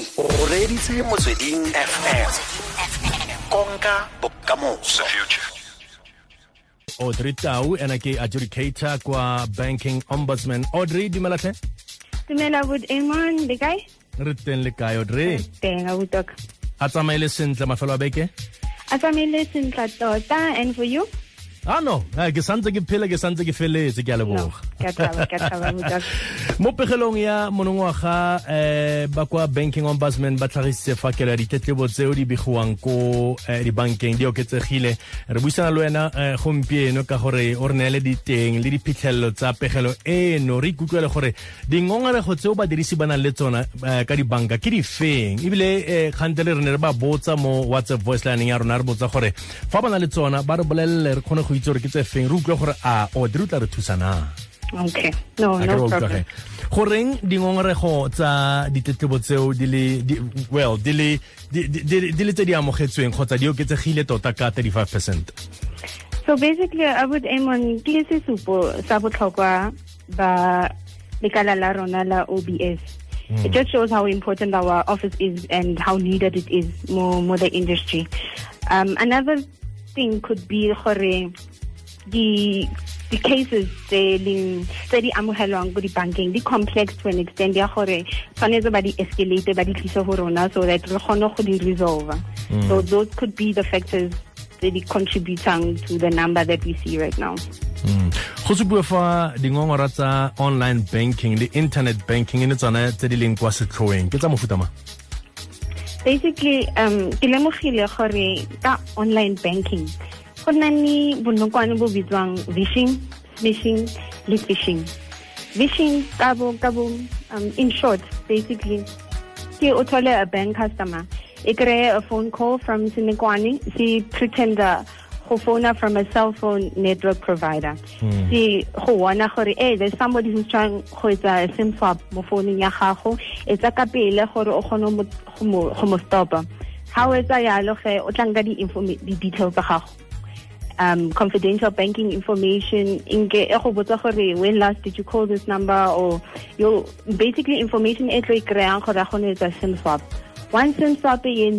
se o reditse motsweding fm konka bokamoso. Audrey tau ena ke adjudicator kwa banking ombudsman. Audrey dumelatlhe dumela bot amon le kae? Re teng le kae audrey? Teng a botoka a tsamaile sentle mafelo a beke? A tsamaile sentle tota and for you ah no ke santse ke phele ke santse ke feletse ke a leboga mo pegelong ya monongwaga um ba kwa banking ombudsman ba tlhagisitse fakelo ya ditletlebo tseo di begiwang ko eh, dibankeng di oketsegile. Re buisana le wena eh, gompieno ka gore o re neele diteng le diphitlhelelo tsa pegelo eno. Re ikutlwele gore dingongorego tseo badirisi ba nang le tsona ka dibanka ke di feng? Ebile kgante le re ne re ba botsa mo whatsapp voice lineng ya rona re botsa gore fa ba na le tsona ba re bolelele re kgone go itse gore ke tse feng? Re utlwe gore a o di tla re thusa na okay. No A ke re no problem. goreng dingongorego tsa ditetlebo tseo di le well di le di- le tse di amogetsweng kgotsa di oketsegile tota ka 35 percent? So basically a bot amon ke sesupo sa botlhokwa ba lekala la rona la obs It just shows how important our office is and how needed it is more more the industry. Um, another thing could be gore the the cases tse leng tse di amogelwang ko dibankeng di complex to an extent ya gore tshwanetse ba di escalate ba di tlise go rona so that re kgone go di resolve so those could be the factors tse di contributing to the number that we see right now. Go supiwe fa dingongora tsa online banking le internet banking e ne tsone tse di leng kwa setlhoeng. Ke tsa mofuta ma basically um ke lemogile gore ka online banking go na le bonokwane bo bitswang vishing smishing le phishing vishing ka bo ka bo um in short basically ke o thole a bank customer. E kry a phone call from senekwane se pretender go phone from a cell phone network provider. Se go bona gore eh there's somebody who's trying go etsa sim swap mo founung ya gago. Etsa ka pele gore o kgone go mo- stopa. O etsa yalo ge o tla nka di-informa- di-details tsa gago um, confidential banking information inke e go botsa gore when last did you call this number or yo basically information e tlo e kry-ang gore a kgone ho etsa sim swap. Once sim swap e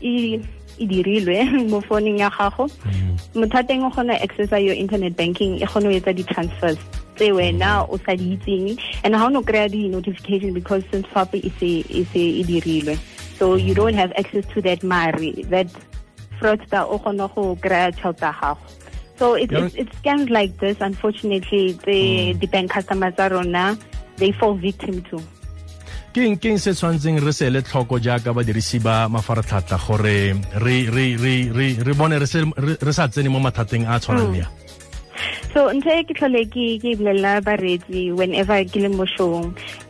e dirilwe mo founung ya gago. Mm-hmm. Motho a o kgona accessa your internet banking e kgone etsa di-transfers tse wena mm-hmm. o sa di itseng. And ha o no kry-a di-notification because sim swap e se e se e dirilwe. So you mm-hmm. don't have access to that mari that fraudster o kgone go kry-a tšhelete ya gago. So it, Yeah. it's, it's scams like this unfortunately the, hmm. the bank customers tsa rona they fall victim to. Ke eng ke eng se tshwanetseng re se le tlhoko jaaka badirisi ba mafaratlhatlha gore re re re re re bone re se re re sa tsene mo mathateng a tshwanang le hmm. so ntho e ke tlhole ke ke bolelela bareetsi whenever ke le mo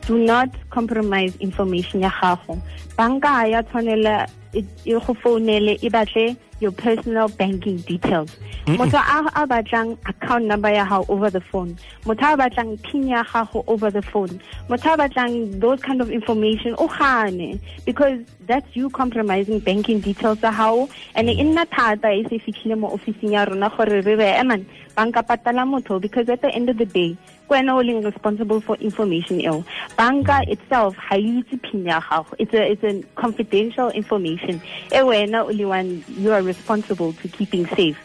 do not compromise information ya gago. Banka ya tshwanela e e go founele e batle your personal banking details. Motho a batlang account number ya gago over the phone. Motho a batlang pin ya gago over the phone. Motho a batlang those kind of information o gane because that's you compromising banking details tsa gago and e mm. nna thata e se fitlhile mo officing ya rona gore re re eman eh, banka patala motho because at the end of the day ke wena o leng responsible for information eo. Banka mm. itself ha e itse pin ya gago it's a it's a confidential information. E wena o le one you are responsible to keeping safe.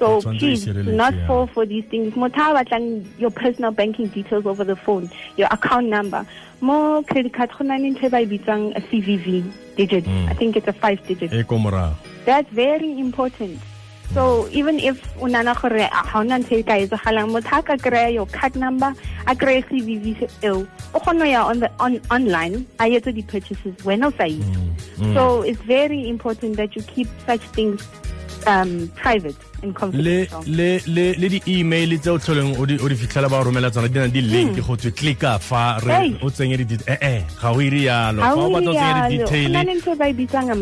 So please do not yeah. fall for these things. Motho a your personal banking details over the phone your account number. Mo credit card go na le ba bitsang a cvv digit. I think it's a five digit. That's very important so even if o nana gore a ga ona ntho e ka etsagalang motho a ka kry-a your card number a kry-e cvv eo o kgone ya on the on, online a etse di-purchases wena o sa itse. So it's very important that you keep such things um, private and confidential. le le le di-email tse o tlholeng o di o di fitlhela ba romela tsona di na di link go tswe clicka fa re o tsenye di eh eh ga o ire yalo. Fa o batla o tsenye di-detail na le ntho e ba e bitsang a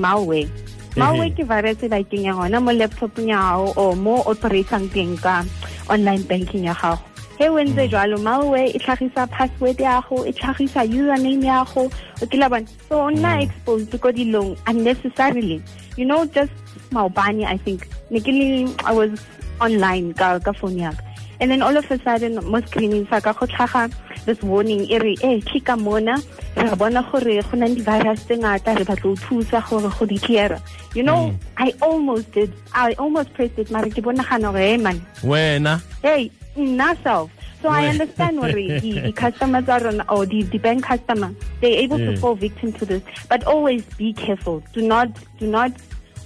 malware ke virus e ba e kenyang gona mo laptopong ya gago or mo operatang teng ka online banking ya gago he o entse mm. jalo malware e tlhagisa password ya gago e tlhagisa username ya gago o kila bona so o nna mm. exposed ko dilong unnecessarily. You know just maobane i think. Ne ke le i was online ka ka phone yaka and then all of a sudden mo screening sa ka go tlhaga this warning e re eh tlika mona re bona gore go nang di-virus tse ngata re batla o thusa gore go di cleara you know i almost did i almost pressed it mare ke bonagana gore hey man. Wena? Hey nna self. So i understand what the, the customers are on, or the, the bank customer they're able Yeah. to fall victim to this. But always be careful. Do not do not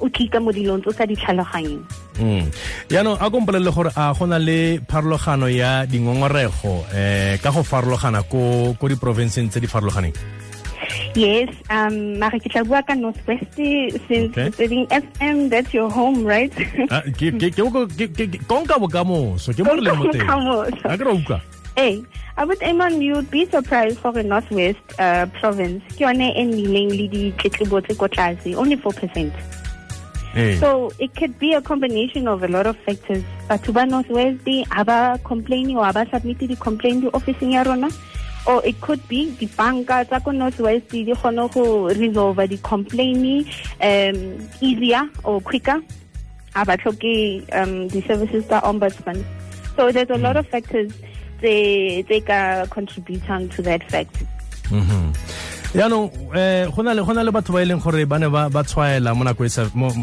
o tlika mo dilong tse o sa di tlhaloganyeng. Mm. Yaanong a kompolelele gore a go na le pharologano ya dingongorego eh ka go farologana ko ko diprovinceng tse di farologaneng yes um mare ke tla bua ka northwest since Okay. fm that's your home right Ah, konka bokamoso ke mo leng mo teng a ke utlwa Hey, Abbot Eman, you'd be surprised for the Northwest uh, province. Ke yone e nnileng le ditletlebo tse ko tlase, only 4%. Eh. So it could be a combination of a lot of factors. Batho ba Northwest di aba complaining or aba submit di complaint di officing ya rona. Or it could be di banka tsa ko Northwest di di kgone go resolve di complaint um easier or quicker. Aba tlhoke um the services tsa ombudsman. So there's a lot of factors they they ka contributing to that fact. Mhm. Yaanong um go na le batho ba e leng gore ba ne ba tshwaela mo nako e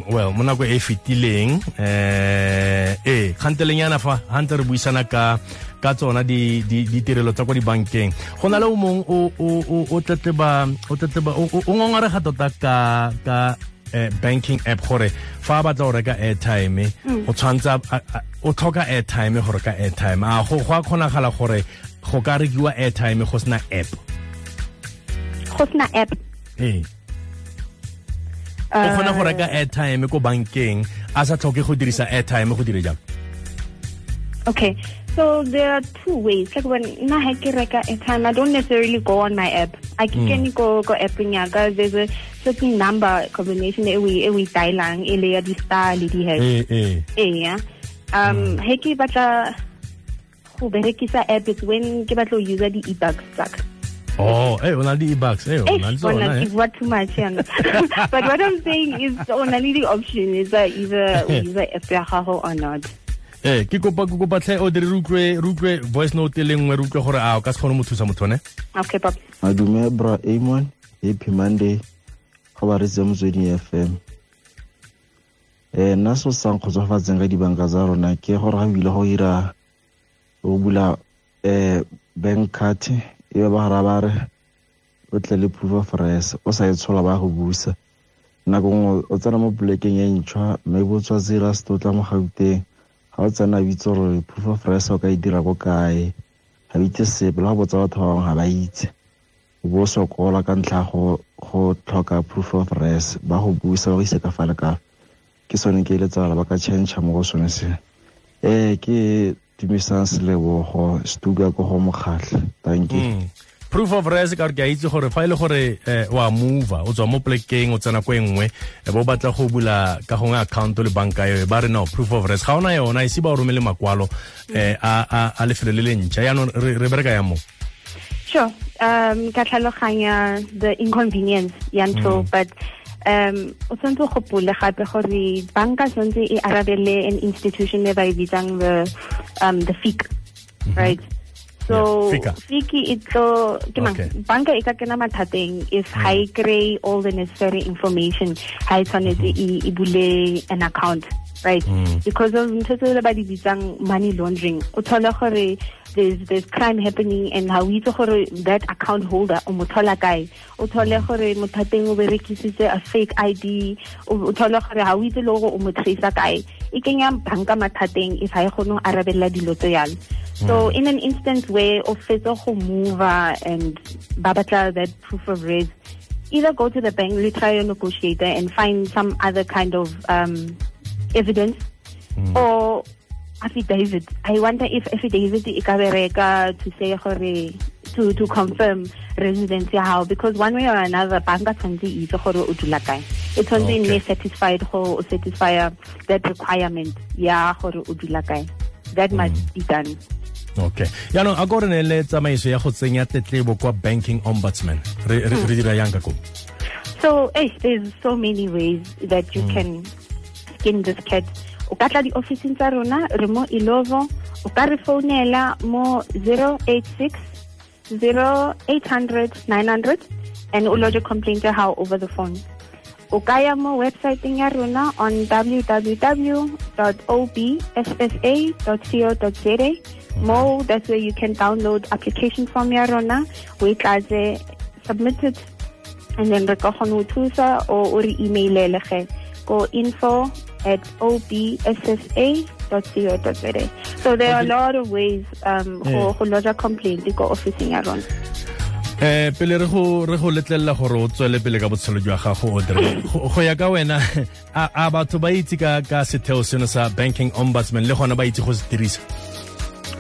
well mo nako e e fetileng. Um ee kgantelenyana fa gantle re buisana ka ka tsona di di ditirelo tsa kwa dibankeng. Go na le o mongwe o o o- o tletleba o o o- o ngongorega tota ka eh, banking app gore fa a batla go reka airtime o tshwantsa a- a- o tlhoka airtime go reka airtime. A go a kgonagala gore go ka rekiwa airtime go sena app Go sena app. ee o kgona go reka airtime ko bankeng a sa tlhoke go dirisa airtime go dire Okay, so there are two ways. Like when na ha ke reka airtime, I don't necessarily go on my app. I can mm. go go app nyaka. There's a certain number combination that we we dialang ile ya di star le di hash. Eh yeah. Um, mm. ke batla go berekisa app is when ke batla go use di e-bucks tsaka. Oh hey, o na le di-e-bucks Hey, o Eh, na le bona tsona eh. bua too much Yeah. But what I'm saying is only the option is that either use app ya gago or not. ee ke kopa ke kopa tlhe o dire re utlwe voice note e le nngwe re utlwe gore a o ka se kgone mo thusa motho ne Okay, papa. madume bra amon happy monday go ba retse motsweding fm um nna se se sang kgotsofatseng ka dibanka tsa rona ke gore ga bile go ira o bula um bank card e ba gara ba re o tle le proof of res o sa e tshola ba go busa. Nako nngwe o tsena mo polekeng e ntšhwa mme bo tswa tsela se tla mo gauteng. Ga o tsena bitse gore proof of res o ka e dira ko kae. Ga bitse itse sepe le ga botsa batho ba bangwe ga ba itse. O bo o sokola ka ntlha ya go tlhoka proof of res ba go busa ba go ise ka fa le ka ke sone ke eletsagala ba ka change mo go sone se. Um ke tumisang selebogo stuka ko go mokgatlha thank you. Mm. proof of res ka re ke a itse gore fa e le gore eh, wa mova o tswa mo plekeng o tsena ko e nngwe e bo batla go bula ka gongwe account le banka yo ba re no proof of res. Ga ona yona ise ba o romele makwalo eh, a, a, a lefelo le le ntšha. Yaanong re, re bereka ya mo? Sure. Um, ka tlhaloganya the inconvenience ya ntho but um o tshwanetse go gopole gape gore banka tshwanetse e arabele an institution e ba e bitsang the um the FIC right? So Yeah. FIC e tlo ke mang? Banka e ka kena mathateng if ha e kry all the necessary information ha e tshwanetse e e bule an account right? Mm. Because of ntho tse ba di bitsang money laundering o thole gore there's there's crime happening and ha o itse gore that account holder o mo thola kae. O thole mm. gore mothateng o berekisitse a fake id o thole gore ha o itse le gore o mo tracer kae. E kenya banka mathateng if ha e kgone go arabella dilo tse yalo so mm. in an instance where o fetsa go move and ba batla that proof of res either go to the bank try a negotiator and find some other kind of um evidence hmm. or affidavit. I wonder if affidavit e ka bereka to say gore to to confirm residence ya hao because one way or another banka tshwanetse e itse gore o dula kae. E tshwanetse e Okay. nne satisfied go o satisfy that requirement ya gore o dula kae. That must hmm. be done. Okay. Yaanong a ko re ne le tsamaiso ya go tsenya tetlebo kwa banking ombudsman. Re, re hmm. dira yang ka ko So, eh, there's so many ways that you can skin this cat. O ka tla di-officing tsa rona, re mo Illovo. O ka re founela mo 086 0800 900 and o lodge complaint ya hao over the phone o ka ya mo websiteng ya rona on www.obssa.co.za mo that's where you can download application form ya rona o e tlatse submit it and then re ka kgona ho thusa o o re emailele ge ko info at obssa.co.za so there are a lot of ways um go go lodge a complaint ko officing ya rona eh pele re go re go letlelela gore o tswele pele ka botshelo jwa gago o dire go ya ka wena a batho ba itse ka ka setheo seno sa banking ombudsman le gona ba itse go se dirisa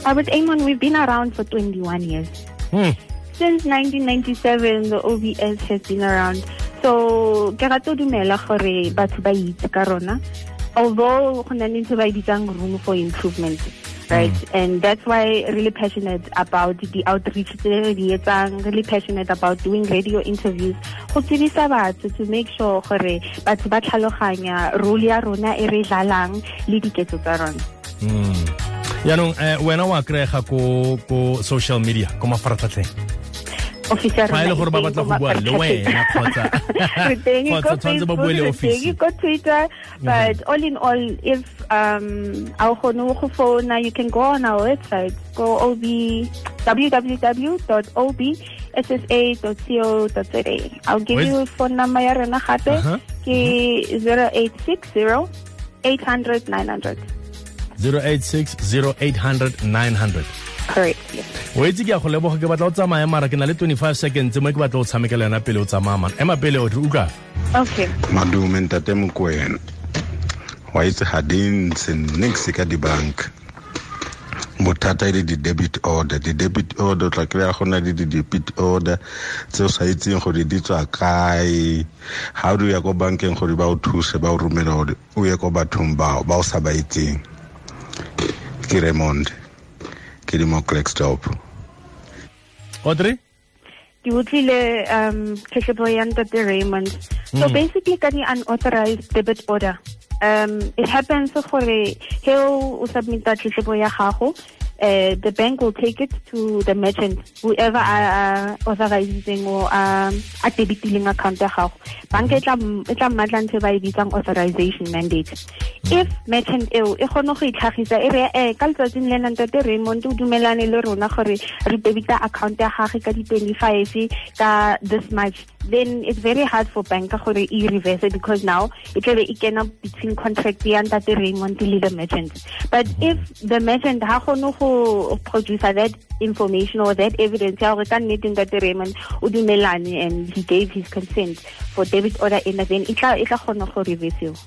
Uh, with Amon, we've been around for 21 years. Hmm. Since 1997, the OBS has been around. So, ke rata ho dumela gore batho ba itse ka rona. Although, go na le ntho ba e bitsang room for improvement. Right, and that's why really passionate about the outreach tse di etsang, really passionate about doing radio interviews. Go tsebisa batho to make sure gore batho ba tlhaloganya role ya rona e re dlalang le diketso tsa rona. Hmm. yaanong eh wena wa kry-ega ko social media ko mafaratlhatlheng Fa e le gore ba batla go bua le wena kgotsa tshwanetse ba bue le office. ko twitter. But all in all if um a o kgone go you can go on our website. Go ob www.obssa.co.za i'll give you phone number ya rena gape. Uh-huh. ke 0860 800 900 086 0800 900 correct yes. o itse ke ya go leboga ke batla o tsamaya mara ke na le 25 seconds mo ke batla o tshamekela yona pele o tsamaya mana ema pele o re utlwa. Okay. Madume ntate mokwena wa itse ga di ntshe nix ka dibanka bothata e le di-debit order. Di-debit order o tla kry-a go na le di-debit order tse o sa itseng gore di tswa kae. Ga o ya ko bankeng gore ba o thuse ba o romela gore o ye ko bathong bao ba o sa ba itseng? Ke raymond ke di mo crackstop audrey? Ke utlwile um tletlebo ya ntate raymond. So Mm. basically ka di-unauthorized debit order. Um it happens gore he o submita tletlebo ya gago uh, the bank will take it to the merchant whoever uh, authorizing or um, a debitileng account ya gago. Banka e tla mmatla ntho authorization mandate. If merchant eo e kgone go itlhagisa e re eh ka letsatsing le ntate raymond o dumelane le rona gore re debita account ya gage ka di-twenty-five ka this much then it's very hard for banka gore e reverse because now e tlabe e kena between contract ya ntate raymond le the merchant. But if the merchant ha kgone go produce that information or that evidence ya gore ka nnete ntate raymond o dumelane and he gave his consent for debit order ena then e tla e tla go reversiwa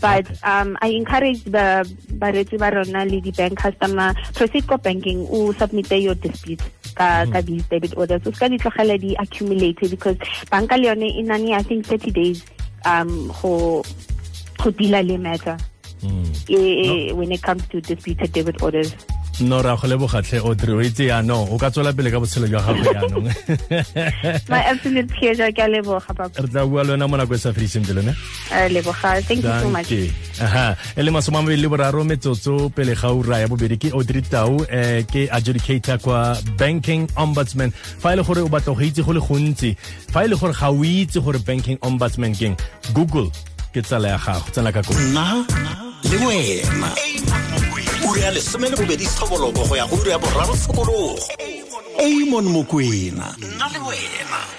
but um i encourage the baretsi ba rona le di-bank customer proceed ko banking o submit your dispute ka ka these debit orders. O ska di tlogela di accumulate because banka le yone e nane i think 30 days um go go deala le matter. E, e, when it comes to disputed debit orders. No ra go lebogatlhe audrey o itse yaanong o ka tswela pele ka botshelo jwa gago yaanong my absolute pleasure ke a leboga re tla bua le wena mo nako e sa fediseng pelo ne? Leboga. Thank you so much. Aha e le masome a mabedi le boraro metsotso pele ga ura ya bobedi ke audrey tau eh, ke adjudicator kwa banking ombudsman fa e le gore o batla go itse go le gontsi fa e le gore ga o itse gore banking ombudsman keng google ke tsala ya gago tsena ka nna le wena ura le bobedi tlhobologo go ya go ura ya boraro tshokologo amon mokwena nna le wena